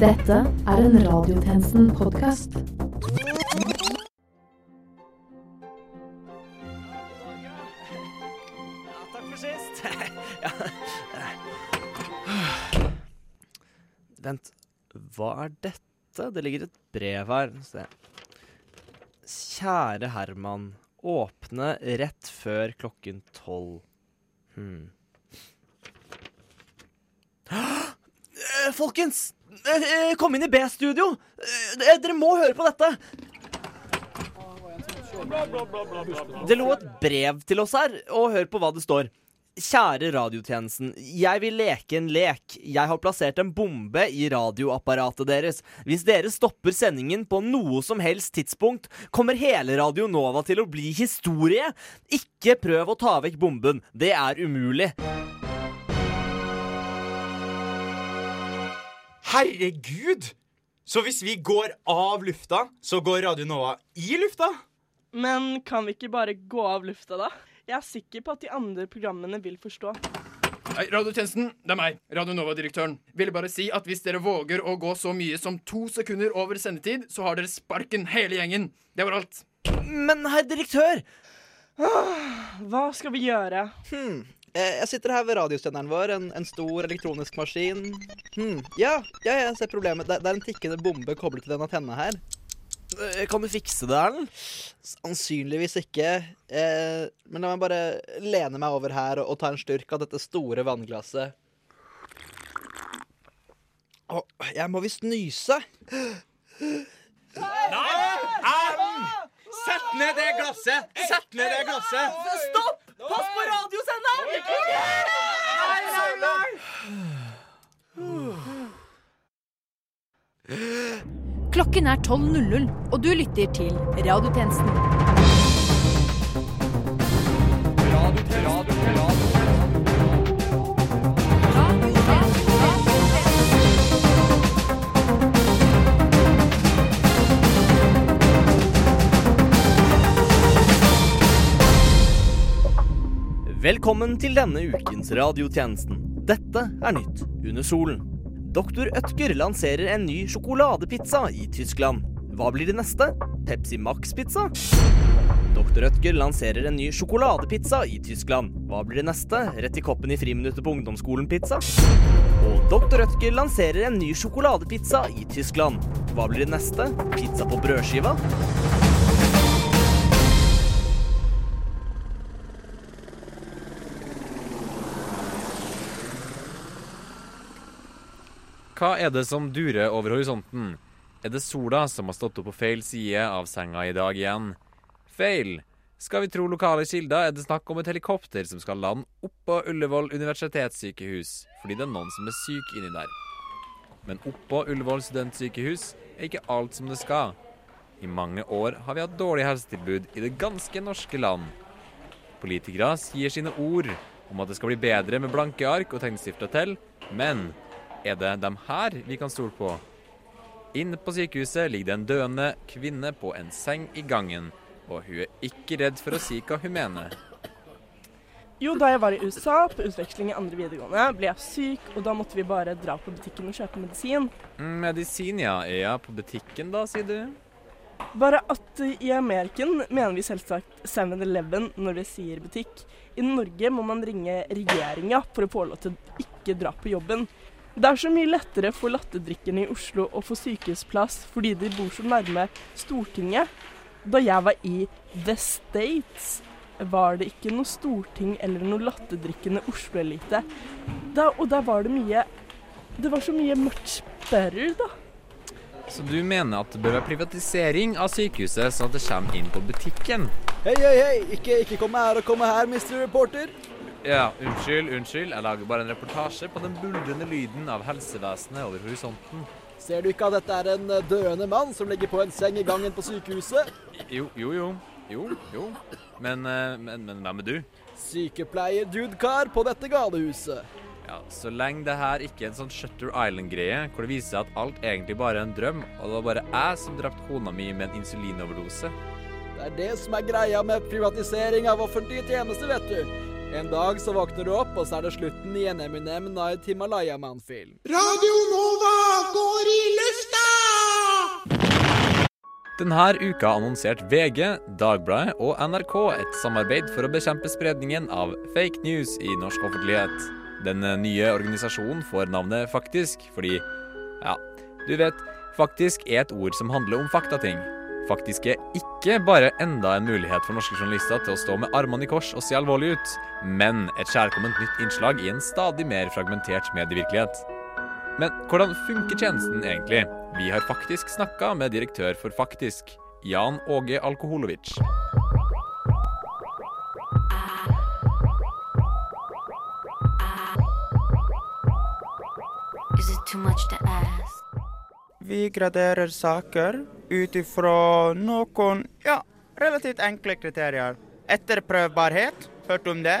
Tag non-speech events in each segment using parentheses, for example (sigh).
Dette er en Radiotjenesten-podkast. Ja, takk for sist. ja. Vent, hva er dette? Det ligger et brev her. Se. Kjære Herman. Åpne rett før klokken tolv. Hmm. (gasps) Eh, Folkens! Eh, eh, Kom inn i B-studio! Eh, Dere må høre på dette! Det lå et brev til oss her, og hør på hva det står. Kjære radiotjenesten. Jeg vil leke en lek. Jeg har plassert en bombe i radioapparatet deres. Hvis dere stopper sendingen på noe som helst tidspunkt, kommer hele Radio Nova til å bli historie. Ikke prøv å ta vekk bomben. Det er umulig. Herregud! Så hvis vi går av lufta, så går Radio Nova i lufta? Men kan vi ikke bare gå av lufta, da? Jeg er sikker på at de andre programmene vil forstå. Hei, Radiotjenesten, det er meg, Radio Nova-direktøren. Ville bare si at hvis dere våger å gå så mye som to sekunder over sendetid, så har dere sparken hele gjengen. Det var alt. Men herr direktør! Hva skal vi gjøre? Hmm. Eh, Jeg sitter her ved radiosenderen vår, en, en stor elektronisk maskin. Hm. Ja, ja, jeg ser problemet. Det, det er en tikkende bombe koblet til den antenna her. Eh, Kan du fikse det, Erlend? Sannsynligvis ikke. Eh, men la meg bare lene meg over her og, og ta en slurk av dette store vannglasset. Å, jeg må visst nyse. Nei! Erlend! Sett ned det glasset! Sett ned det glasset! Stopp! Pass på radiosenderen! Klokken er 12.00, og du lytter til Radiotjenesten. Velkommen til denne ukens radiotjenesten. Dette er nytt under solen. Doktor Ødger lanserer en ny sjokoladepizza i Tyskland. Hva blir det neste? Pepsi Max-pizza? Doktor Ødger lanserer en ny sjokoladepizza i Tyskland. Hva blir det neste? Rett i koppen i friminuttet på ungdomsskolen-pizza? Og Doktor Ødger lanserer en ny sjokoladepizza i Tyskland. Hva blir det neste? Pizza på brødskiva? Hva er det som durer over horisonten? Er det sola som har stått opp på feil side av senga i dag igjen? Feil. Skal vi tro lokale kilder, er det snakk om et helikopter som skal lande oppå Ullevål universitetssykehus, fordi det er noen som er syk inni der. Men oppå Ullevål studentsykehus er ikke alt som det skal. I mange år har vi hatt dårlig helsetilbud i det ganske norske land. Politikere sier sine ord om at det skal bli bedre med blanke ark og tegnestifter til, men er det dem her vi kan stole på? Inne på sykehuset ligger det en døende kvinne på en seng i gangen, og hun er ikke redd for å si hva hun mener. Jo, da jeg var i USA på utveksling i andre videregående, ble jeg syk, og da måtte vi bare dra på butikken og kjøpe medisin. Mm, Medisin, ja. Er jeg på butikken da, sier du? Bare at i Ameriken mener vi selvsagt 7-Eleven når vi sier butikk. I Norge må man ringe regjeringa for å få lov til å ikke dra på jobben. Det er så mye lettere for latterdrikkerne i Oslo å få sykehusplass fordi de bor så nærme Stortinget. Da jeg var i The States, var det ikke noe storting eller noe latterdrikkende Oslo-elite. Og der var det mye Det var så mye much better, da. Så du mener at det bør være privatisering av sykehuset, sånn at det kommer inn på butikken? Hei, hei, hei! Ikke, ikke komme her og komme her, mister Reporter. Ja, unnskyld, unnskyld. Jeg lager bare en reportasje på den buldrende lyden av helsevesenet over horisonten. Ser du ikke at dette er en eh, døende mann som ligger på en seng i gangen på sykehuset? Jo, jo, jo. Jo, jo. Men, eh, men, men hvem er du? Sykepleier-dudekar på dette galehuset. Ja, Så lenge det her ikke er en sånn Shutter Island-greie, hvor det viser seg at alt egentlig bare er en drøm, og det var bare jeg som drepte kona mi med en insulinoverdose. Det er det som er greia med privatisering av offentlige tjenester, vet du. En dag så våkner du opp, og så er det slutten i en Eminem Night Himalaya-man-film. Denne uka annonserte VG, Dagbladet og NRK et samarbeid for å bekjempe spredningen av fake news i norsk offentlighet. Den nye organisasjonen får navnet Faktisk fordi, ja, du vet, faktisk er et ord som handler om faktating. Faktisk er ikke bare enda en mulighet for norske journalister til å stå med armene i kors og se alvorlig ut, men et kjærkomment nytt innslag i en stadig mer fragmentert medievirkelighet. Men hvordan funker tjenesten egentlig? Vi har faktisk snakka med direktør for Faktisk, Jan Åge Alkoholovic. Is it too much to ask? Vi graderer saker ut ifra noen ja, relativt enkle kriterier. Etterprøvbarhet, hørt om det?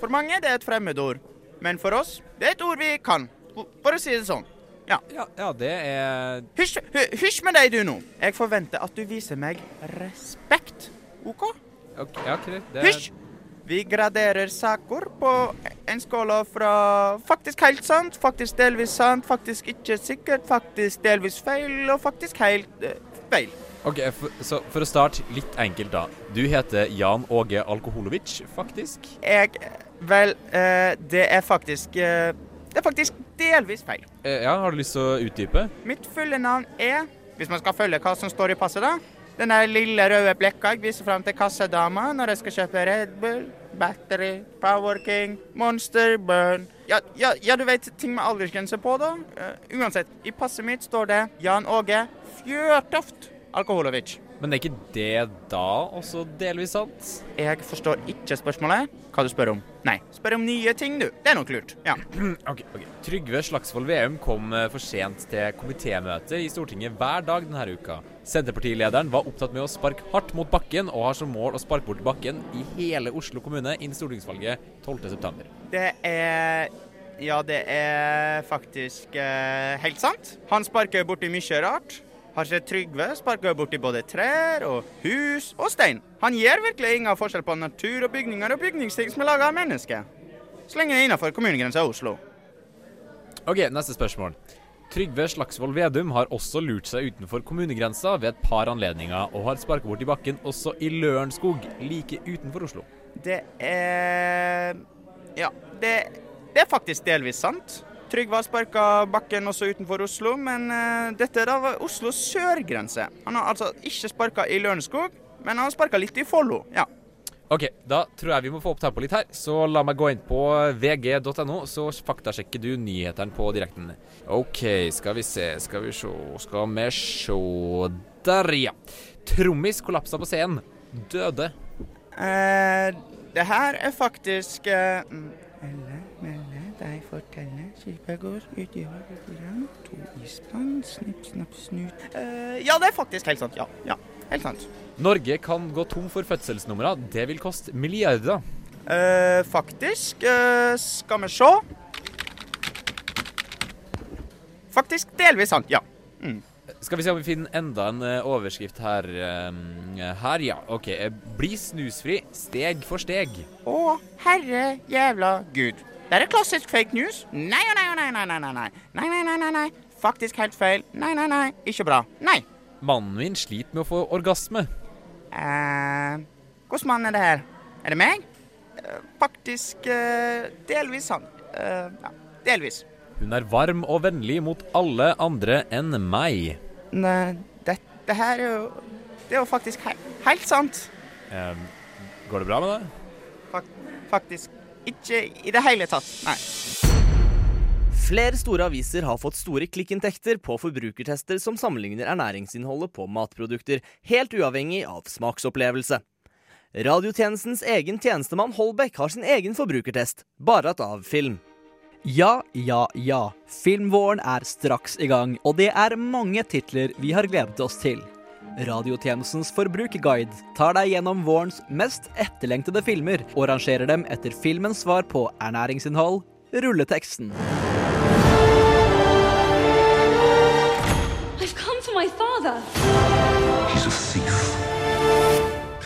For mange det er et fremmedord. Men for oss, det er et ord vi kan. For å si det sånn. Ja. Ja, ja det er Hysj, hysj med deg du nå. Jeg forventer at du viser meg respekt. OK? okay Ja, greit. Det er Hysj! Vi graderer saker på en skala fra faktisk helt sant, faktisk delvis sant, faktisk ikke sikkert, faktisk delvis feil og faktisk helt eh, feil. Ok, for, Så for å starte litt enkelt, da. Du heter Jan Åge Alkoholovic, faktisk. Jeg Vel, eh, det er faktisk eh, Det er faktisk delvis feil. Eh, ja, Har du lyst til å utdype? Mitt fulle navn er, hvis man skal følge hva som står i passet, da Den lille røde blekka jeg viser fram til kassadama når jeg skal kjøpe Red Bull, Battery, Power King, Monster, Burn Ja, ja, ja du vet ting med aldersgrense på, da. Uh, uansett, i passet mitt står det Jan Åge Fjørtoft Alkoholovic. Men er ikke det da også delvis sant? Jeg forstår ikke spørsmålet. Hva du spør om? Nei, spør om nye ting, du. Det er nok lurt. Ja. (clears throat) Ok, ok. Trygve Slagsvold Veum kom eh, for sent til komitémøte i Stortinget hver dag denne uka. Senterpartilederen var opptatt med å sparke hardt mot bakken, og har som mål å sparke bort bakken i hele Oslo kommune innen stortingsvalget 12.9. Det er Ja, det er faktisk eh, helt sant. Han sparker borti mye rart. Har sett Trygve sparker borti både trær og hus og stein. Han gjør virkelig ingen forskjell på natur og bygninger og bygningsting som er laga av mennesker. Så lenge det er innafor kommunegrensa Oslo. Ok, neste spørsmål. Trygve Slagsvold Vedum har også lurt seg utenfor kommunegrensa ved et par anledninger, og har sparket bort i bakken også i Lørenskog, like utenfor Oslo. Det er Ja, det, det er faktisk delvis sant. Trygve har sparka bakken også utenfor Oslo, men eh, dette da var Oslos sørgrense. Han har altså ikke sparka i Lørenskog, men han har sparka litt i Follo. Ja. Ok, da tror jeg vi må få opp tempoet litt her, så la meg gå inn på vg.no, så faktasjekker du nyhetene på direkten. OK, skal vi se, skal vi se, skal vi se Der, ja. Trommis kollapsa på scenen. Døde. Eh, det her er faktisk eh, mm, Melde, melde, deg fortelle, skipet går ut i havet foran, to ispann, snipp, snapp, snut uh, Ja, det er faktisk helt sant. Ja. ja helt sant. Norge kan gå tom for fødselsnumre. Det vil koste milliarder. Uh, faktisk uh, Skal vi se. Faktisk delvis sant, ja. Mm. Skal vi se om vi finner enda en overskrift her. her, ja. OK. Bli snusfri steg for steg. Å, herre jævla gud. Det er klassisk fake news. Nei og nei og nei, nei, nei, nei, nei. Nei, nei, nei, nei. Faktisk helt feil. Nei, nei, nei. Ikke bra. Nei. Mannen min sliter med å få orgasme. Eh, Hvilken mann er det her? Er det meg? Eh, faktisk eh, delvis sant. Eh, ja, delvis. Hun er varm og vennlig mot alle andre enn meg. Nei, dette her er jo Det er jo faktisk he helt sant. Eh, går det bra med deg? Fak faktisk ikke i det hele tatt. Nei. Flere store aviser har fått store klikkinntekter på forbrukertester som sammenligner ernæringsinnholdet på matprodukter, helt uavhengig av smaksopplevelse. Radiotjenestens egen tjenestemann Holbæk har sin egen forbrukertest, bare at av film. Ja, ja, ja. Filmvåren er straks i gang, og det er mange titler vi har gledet oss til. Radiotjenestens forbrukerguide tar deg gjennom vårens mest etterlengtede filmer og rangerer dem etter filmens svar på ernæringsinnhold, rulleteksten. I've come for my father. He's a thief.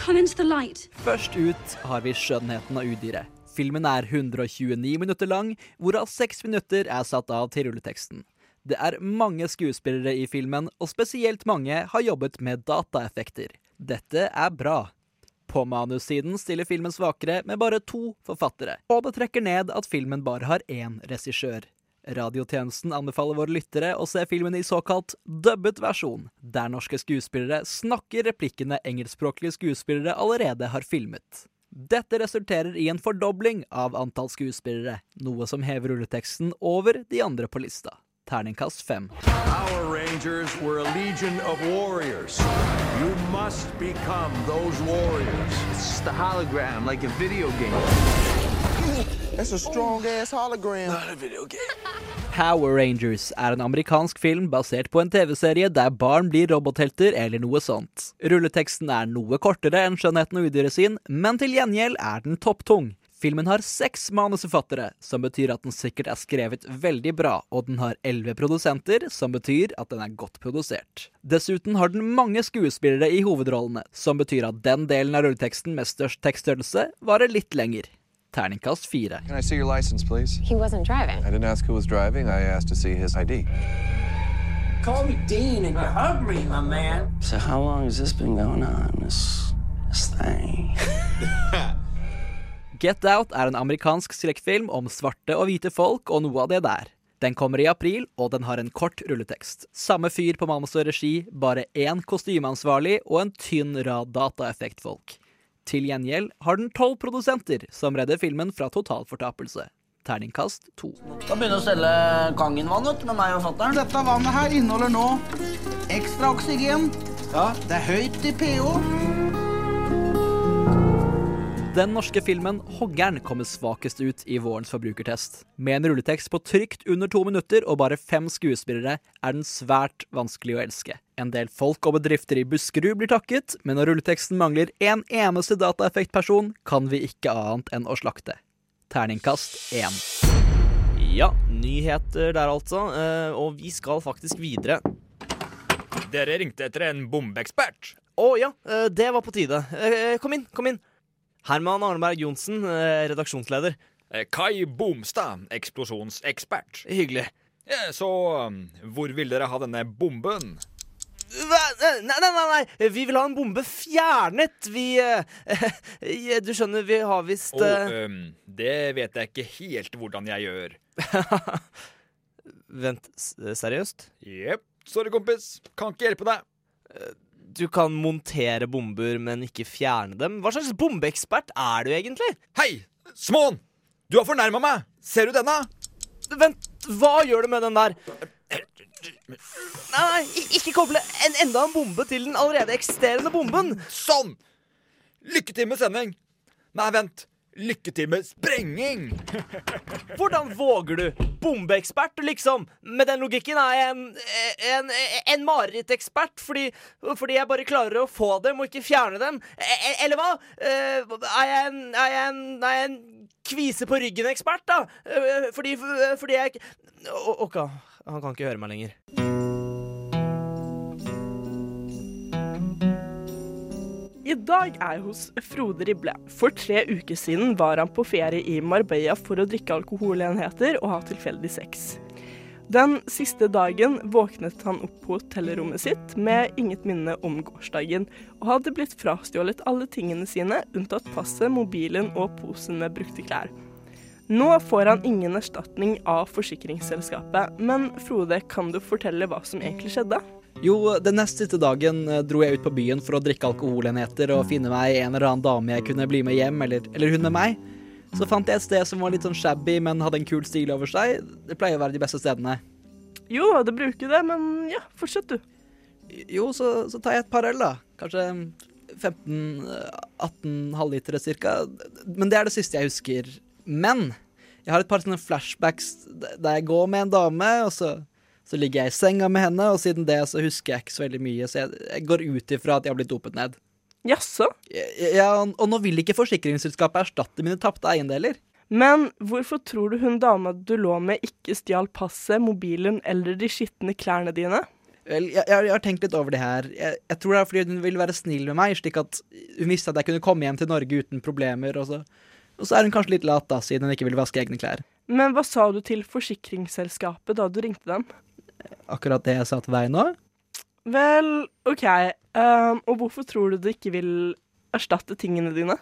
Come into the light. Først ut har vi skjønnheten av udyret. Filmen er 129 minutter lang, hvorav 6 minutter er satt av til rulleteksten. Det er mange skuespillere i filmen, og spesielt mange har jobbet med dataeffekter. Dette er bra. På manussiden stiller filmen svakere med bare to forfattere, og det trekker ned at filmen bare har én regissør. Radiotjenesten anbefaler våre lyttere å se filmen i såkalt dubbet versjon, der norske skuespillere snakker replikkene engelskspråklige skuespillere allerede har filmet. Dette resulterer i en fordobling av antall skuespillere, noe som hever rulleteksten over de andre på lista. Terningkast fem. Our Rangers were a legion of warriors. You must become those warriors. It's the hologram, like a video game. That's a strong ass hologram. Not a video game. Power Rangers er en amerikansk film basert på en TV-serie der barn blir robothelter eller noe sånt. Rulleteksten er noe kortere enn Skjønnheten og udyret sin, men til gjengjeld er den topptung. Filmen har seks manusforfattere, som betyr at den sikkert er skrevet veldig bra, og den har elleve produsenter, som betyr at den er godt produsert. Dessuten har den mange skuespillere i hovedrollene, som betyr at den delen av rulleteksten med størst tekststørrelse varer litt lenger. Terningkast fire. Can I see your license, please? He wasn't driving. I didn't ask who was driving. I asked to see his ID. Call me Dean and you hug me, my man. So how long has this been going on, this, this thing? (laughs) Get Out er en amerikansk skrekkfilm om svarte og hvite folk og noe av det der. Den kommer i april, og den har en kort rulletekst. Samme fyr på manus og regi, bare én kostymeansvarlig og en tynn rad dataeffektfolk. Til gjengjeld har den tolv produsenter, som redder filmen fra totalfortapelse. Terningkast to. Skal begynne å selge Kangen-vann med meg og fatter'n. Dette vannet her inneholder nå ekstra oksygen. Ja, det er høyt i pH. Den norske filmen 'Hoggern' kommer svakest ut i vårens forbrukertest. Med en rulletekst på trygt under to minutter og bare fem skuespillere er den svært vanskelig å elske. En del folk og bedrifter i Buskerud blir takket, men når rulleteksten mangler en eneste dataeffektperson, kan vi ikke annet enn å slakte. Terningkast én. Ja, nyheter der altså. eh, Og vi skal faktisk videre. Dere ringte etter en bombeekspert. Å ja, eh, det var på tide. Eh, Kom inn, kom inn. Herman Arneberg Johnsen, eh, redaksjonsleder. Eh, Kai Bomstad, eksplosjonsekspert. Hyggelig. Eh, Så um, hvor vil dere ha denne bomben? Nei, nei, nei, nei, vi vil ha en bombe fjernet. Vi eh, (laughs) Du skjønner, vi har visst Og oh, um, det vet jeg ikke helt hvordan jeg gjør. (laughs) Vent, seriøst? Jepp. Sorry, kompis. Kan ikke hjelpe deg. Du kan montere bomber, men ikke fjerne dem? Hva slags bombeekspert er du egentlig? Hei, Smån! Du har fornærma meg! Ser du denne? Vent, hva gjør du med den der? Nei, nei, ikke koble en, enda en bombe til den allerede eksisterende bomben. Sånn! Lykke til med sending. Nei, vent. Lykke til med sprenging. Hvordan våger du? Bombeekspert, liksom? Med den logikken er jeg en, en, en marerittekspert, fordi, fordi jeg bare klarer å få dem og ikke fjerne dem. E- Eller hva? Eh, Er jeg en, er jeg en, er jeg en kvise på ryggen-ekspert, da? Fordi, fordi jeg OK, han kan ikke høre meg lenger. Dag er jeg hos Frode Rible. For tre uker siden var han på ferie i Marbella for å drikke alkoholenheter og ha tilfeldig sex. Den siste dagen våknet han opp på hotellrommet sitt med inget minne om gårsdagen, og hadde blitt frastjålet alle tingene sine, unntatt passet, mobilen og posen med brukte klær. Nå får han ingen erstatning av forsikringsselskapet, men Frode, kan du fortelle hva som egentlig skjedde? Jo, den nest siste dagen eh, dro jeg ut på byen for å drikke alkoholenheter og finne meg en eller annen dame jeg kunne bli med hjem, eller, eller hun med meg. Så fant jeg et sted som var litt sånn shabby, men hadde en kul stil over seg. Det pleier å være de beste stedene. Jo, det bruker det, men ja, fortsett du. Jo, så, så tar jeg et par øl, da. Kanskje 15-18 halvlitere cirka. Men det er det siste jeg husker. Men jeg har et par sånne flashbacks der jeg går med en dame, og så, så ligger jeg i senga med henne, og siden det så husker jeg ikke så veldig mye, så jeg, jeg går ut ifra at jeg har blitt dopet ned. Jaså? Ja, og nå vil ikke forsikringsselskapet erstatte mine tapte eiendeler. Men hvorfor tror du hun dama du lå med, ikke stjal passet, mobilen eller de skitne klærne dine? Vel, jeg, jeg, jeg har tenkt litt over det her. Jeg, jeg tror det er fordi hun ville være snill med meg, slik at hun visste at jeg kunne komme hjem til Norge uten problemer, og så Og så er hun kanskje litt lat, da, siden hun ikke vil vaske egne klær. Men hva sa du til forsikringsselskapet da du ringte dem? Akkurat det jeg sa til deg nå. Vel, OK. Um, og hvorfor tror du du ikke vil erstatte tingene dine?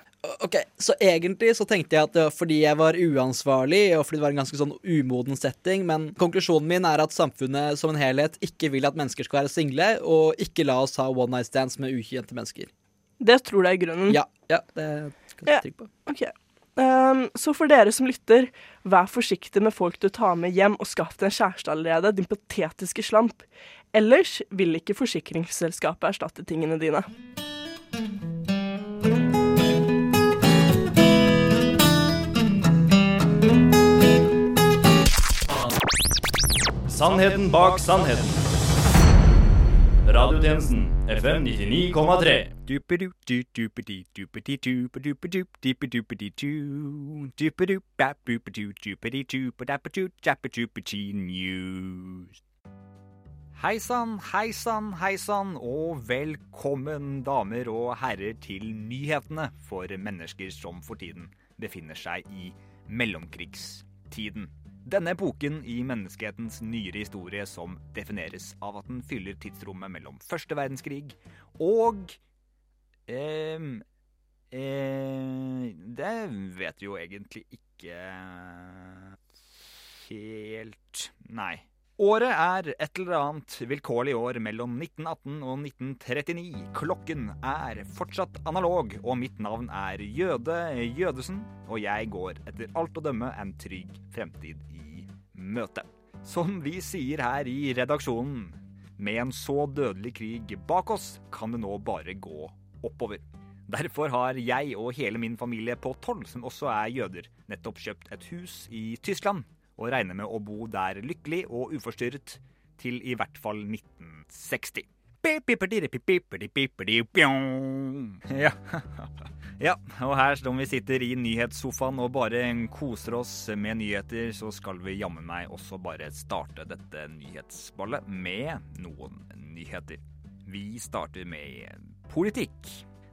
Ok, Så egentlig så tenkte jeg at det var fordi jeg var uansvarlig, og fordi det var en ganske sånn umoden setting, men konklusjonen min er at samfunnet som en helhet ikke vil at mennesker skal være single, og ikke la oss ha one night stands med ukjente mennesker. Det tror du er grunnen? Ja, ja det kan jeg Ja. trygg på. Ok. Ehm, så for dere som lytter, vær forsiktig med folk du tar med hjem, og skaff deg en kjæreste allerede, din patetiske slamp. Ellers vil ikke forsikringsselskapet erstatte tingene dine. Sannheten bak sannheten. Radiotjenesten FM 99,3. Hei sann, hei sann, hei sann, og velkommen damer og herrer til nyhetene for mennesker som for tiden befinner seg i mellomkrigstiden. Denne epoken i menneskehetens nyere historie som defineres av at den fyller tidsrommet mellom første verdenskrig og ehm, eh, Det vet vi jo egentlig ikke helt Nei. Året er et eller annet vilkårlig år mellom 1918 og 1939. Klokken er fortsatt analog, og mitt navn er Jøde Jødesen, og jeg går etter alt å dømme en trygg fremtid i møte. Som vi sier her i redaksjonen, med en så dødelig krig bak oss, kan det nå bare gå oppover. Derfor har jeg og hele min familie på tolv, som også er jøder, nettopp kjøpt et hus i Tyskland, og regner med å bo der lykkelig og uforstyrret til i hvert fall 1960. Ja. (laughs) ja, og her som vi sitter i nyhetssofaen og bare koser oss med nyheter, så skal vi jammen meg også bare starte dette nyhetsballet med noen nyheter. Vi starter med politikk.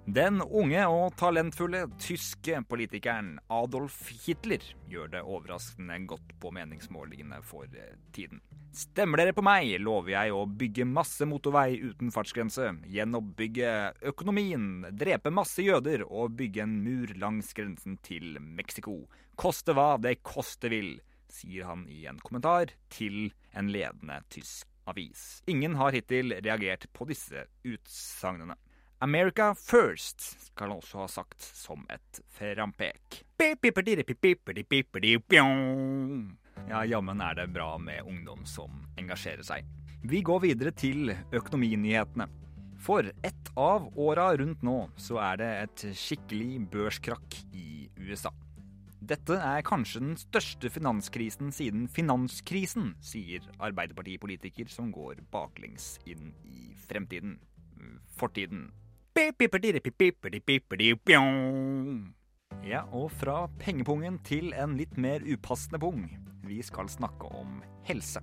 Den unge og talentfulle tyske politikeren Adolf Hitler gjør det overraskende godt på meningsmålingene for eh, tiden. Stemmer dere på meg, lover jeg å bygge masse motorvei uten fartsgrense, gjenoppbygge økonomien, drepe masse jøder og bygge en mur langs grensen til Mexico. Koste hva det koste vil, sier han i en kommentar til en ledende tysk avis. Ingen har hittil reagert på disse utsagnene. America first, skal han også ha sagt som et frampek. Ja, jammen er det bra med ungdom som engasjerer seg. Vi går videre til økonominyhetene. For ett av åra rundt nå så er det et skikkelig børskrakk i USA. Dette er kanskje den største finanskrisen siden finanskrisen, sier Arbeiderpartipolitiker som går baklengs inn i fremtiden. Fortiden. Ja, og fra pengepungen til en litt mer upassende pung. Vi skal snakke om helse.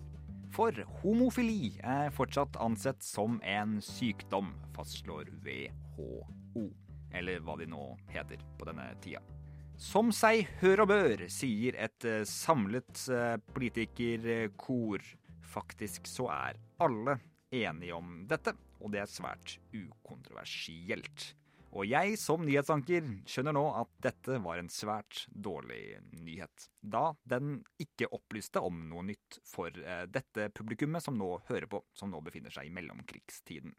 For homofili er fortsatt ansett som en sykdom, fastslår WHO. Eller hva de nå heter på denne tida. Som seg hør og bør, sier et samlet politikerkor. Faktisk så er alle enige om dette, og det er svært ukontroversielt. Og jeg som nyhetsanker skjønner nå at dette var en svært dårlig nyhet, da den ikke opplyste om noe nytt for eh, dette publikummet som nå hører på, som nå befinner seg i mellomkrigstiden.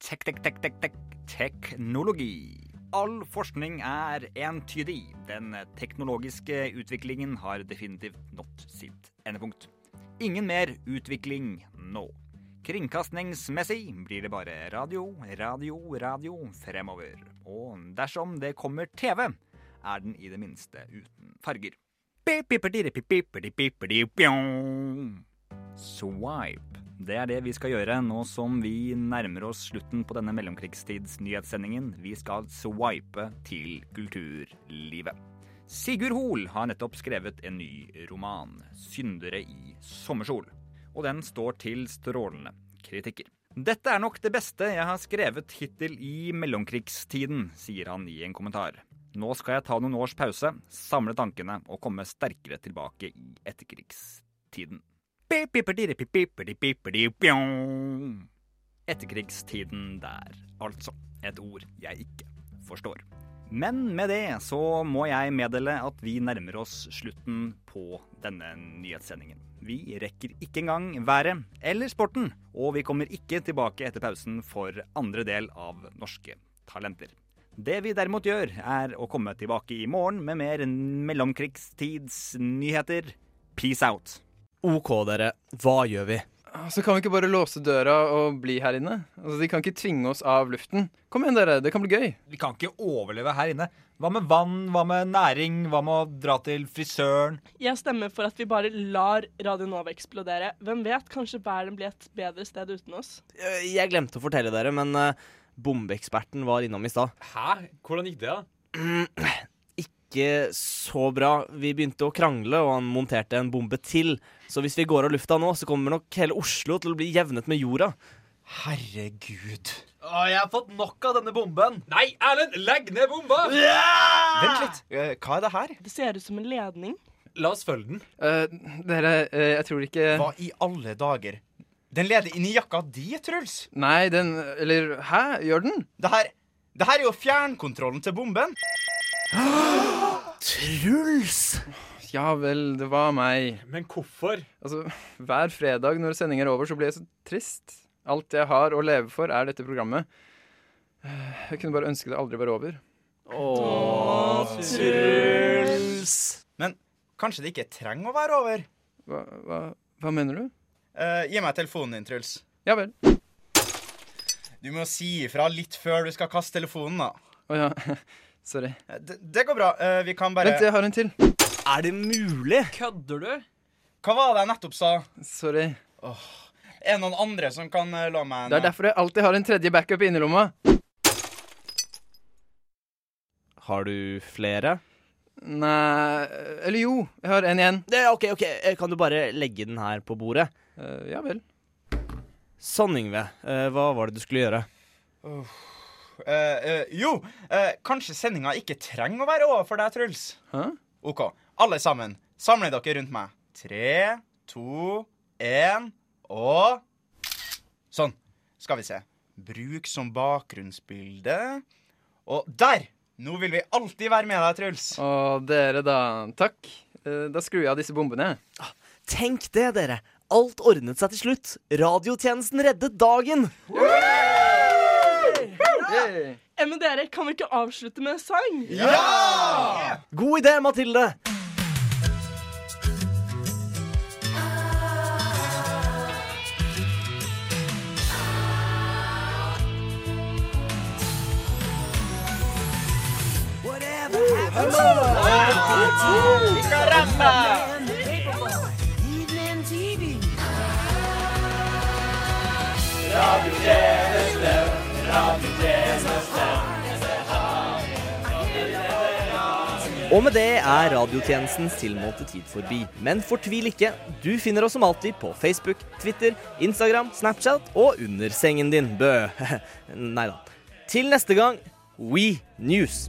Tek, tek, tek, tek, tek, teknologi. All forskning er entydig. Den teknologiske utviklingen har definitivt nådd sitt endepunkt. Ingen mer utvikling nå. Kringkastingsmessig blir det bare radio, radio, radio fremover. Og dersom det kommer TV, er den i det minste uten farger. Swipe. Det er det vi skal gjøre nå som vi nærmer oss slutten på denne mellomkrigstidsnyhetssendingen. Vi skal swipe til kulturlivet. Sigurd Hoel har nettopp skrevet en ny roman, 'Syndere i sommersol'. Og den står til strålende kritikker. Dette er nok det beste jeg har skrevet hittil i mellomkrigstiden, sier han i en kommentar. Nå skal jeg ta noen års pause, samle tankene og komme sterkere tilbake i etterkrigstiden. Etterkrigstiden der, altså. Et ord jeg ikke forstår. Men med det så må jeg meddele at vi nærmer oss slutten på denne nyhetssendingen. Vi rekker ikke engang været eller sporten, og vi kommer ikke tilbake etter pausen for andre del av Norske talenter. Det vi derimot gjør, er å komme tilbake i morgen med mer mellomkrigstidsnyheter. Peace out. OK, dere. Hva gjør vi? Så kan vi ikke bare låse døra og bli her inne? Altså, De kan ikke tvinge oss av luften. Kom igjen, dere. Det kan bli gøy. Vi kan ikke overleve her inne. Hva med vann? Hva med næring? Hva med å dra til frisøren? Jeg stemmer for at vi bare lar Radio Nova eksplodere. Hvem vet, kanskje Bæren blir et bedre sted uten oss? Eh, Jeg glemte å fortelle dere, men eh, bombeeksperten var innom i stad. Hæ? Hvordan gikk det, da? (clears throat) Ikke så bra. Vi begynte å krangle, og han monterte en bombe til. Så hvis vi går av lufta nå, så kommer nok hele Oslo til å bli jevnet med jorda. Herregud. Å, jeg har fått nok av denne bomben. Nei, Erlend, legg ned bomba! Vent litt. Eh, Hva er det her? Det ser ut som en ledning. La oss følge den. Eh, dere, eh, jeg tror ikke Hva i alle dager? Den leder inn i jakka di, Truls. Nei, den Eller hæ? Gjør den? Det her, det her er jo fjernkontrollen til bomben. Truls! Ja vel, det var meg. Men hvorfor? Altså, Hver fredag når sending er over, så blir jeg så trist. Alt jeg har å leve for, er dette programmet. Jeg kunne bare ønske det aldri var over. Åh, Truls! Men kanskje det ikke trenger å være over? Hva, hva, hva mener du? Uh, gi meg telefonen din, Truls. Ja vel. Du må si ifra litt før du skal kaste telefonen, da. Å ja. Sorry. Eh, Det, det går bra. Eh, vi kan bare Vent, jeg har en til. Er det mulig? Kødder du? Hva var det jeg nettopp sa? Sorry. Er det noen andre som kan eh, la meg en Det er derfor jeg alltid har en tredje backup i innerlomma. Har du flere? Nei Eller jo, jeg har en igjen. Det, OK, ok. Eh, Kan du bare legge den her på bordet? Eh, ja vel. Sånn, Yngve. Eh, hva var det du skulle gjøre? Eh, eh, jo, eh, kanskje sendinga ikke trenger å være over for deg, Truls. Hæ? OK. Alle sammen, samle dere rundt meg. Tre, to, én og Sånn. Skal vi se. Bruk som bakgrunnsbilde. Og der! Nå vil vi alltid være med deg, Truls. Å, dere, da. Takk. Eh, da skrur jeg av disse bombene. Tenk det, dere. Alt ordnet seg til slutt. Radiotjenesten reddet dagen. Hey. Eh, Men dere, kan vi ikke avslutte med en sang? Ja! God idé, Mathilde. Og med det er radiotjenestens tilmålte tid forbi. Men fortvil ikke. Du finner oss som alltid på Facebook, Twitter, Instagram, Snapchat og under sengen din, bø. (laughs) Nei da. Til neste gang, We News.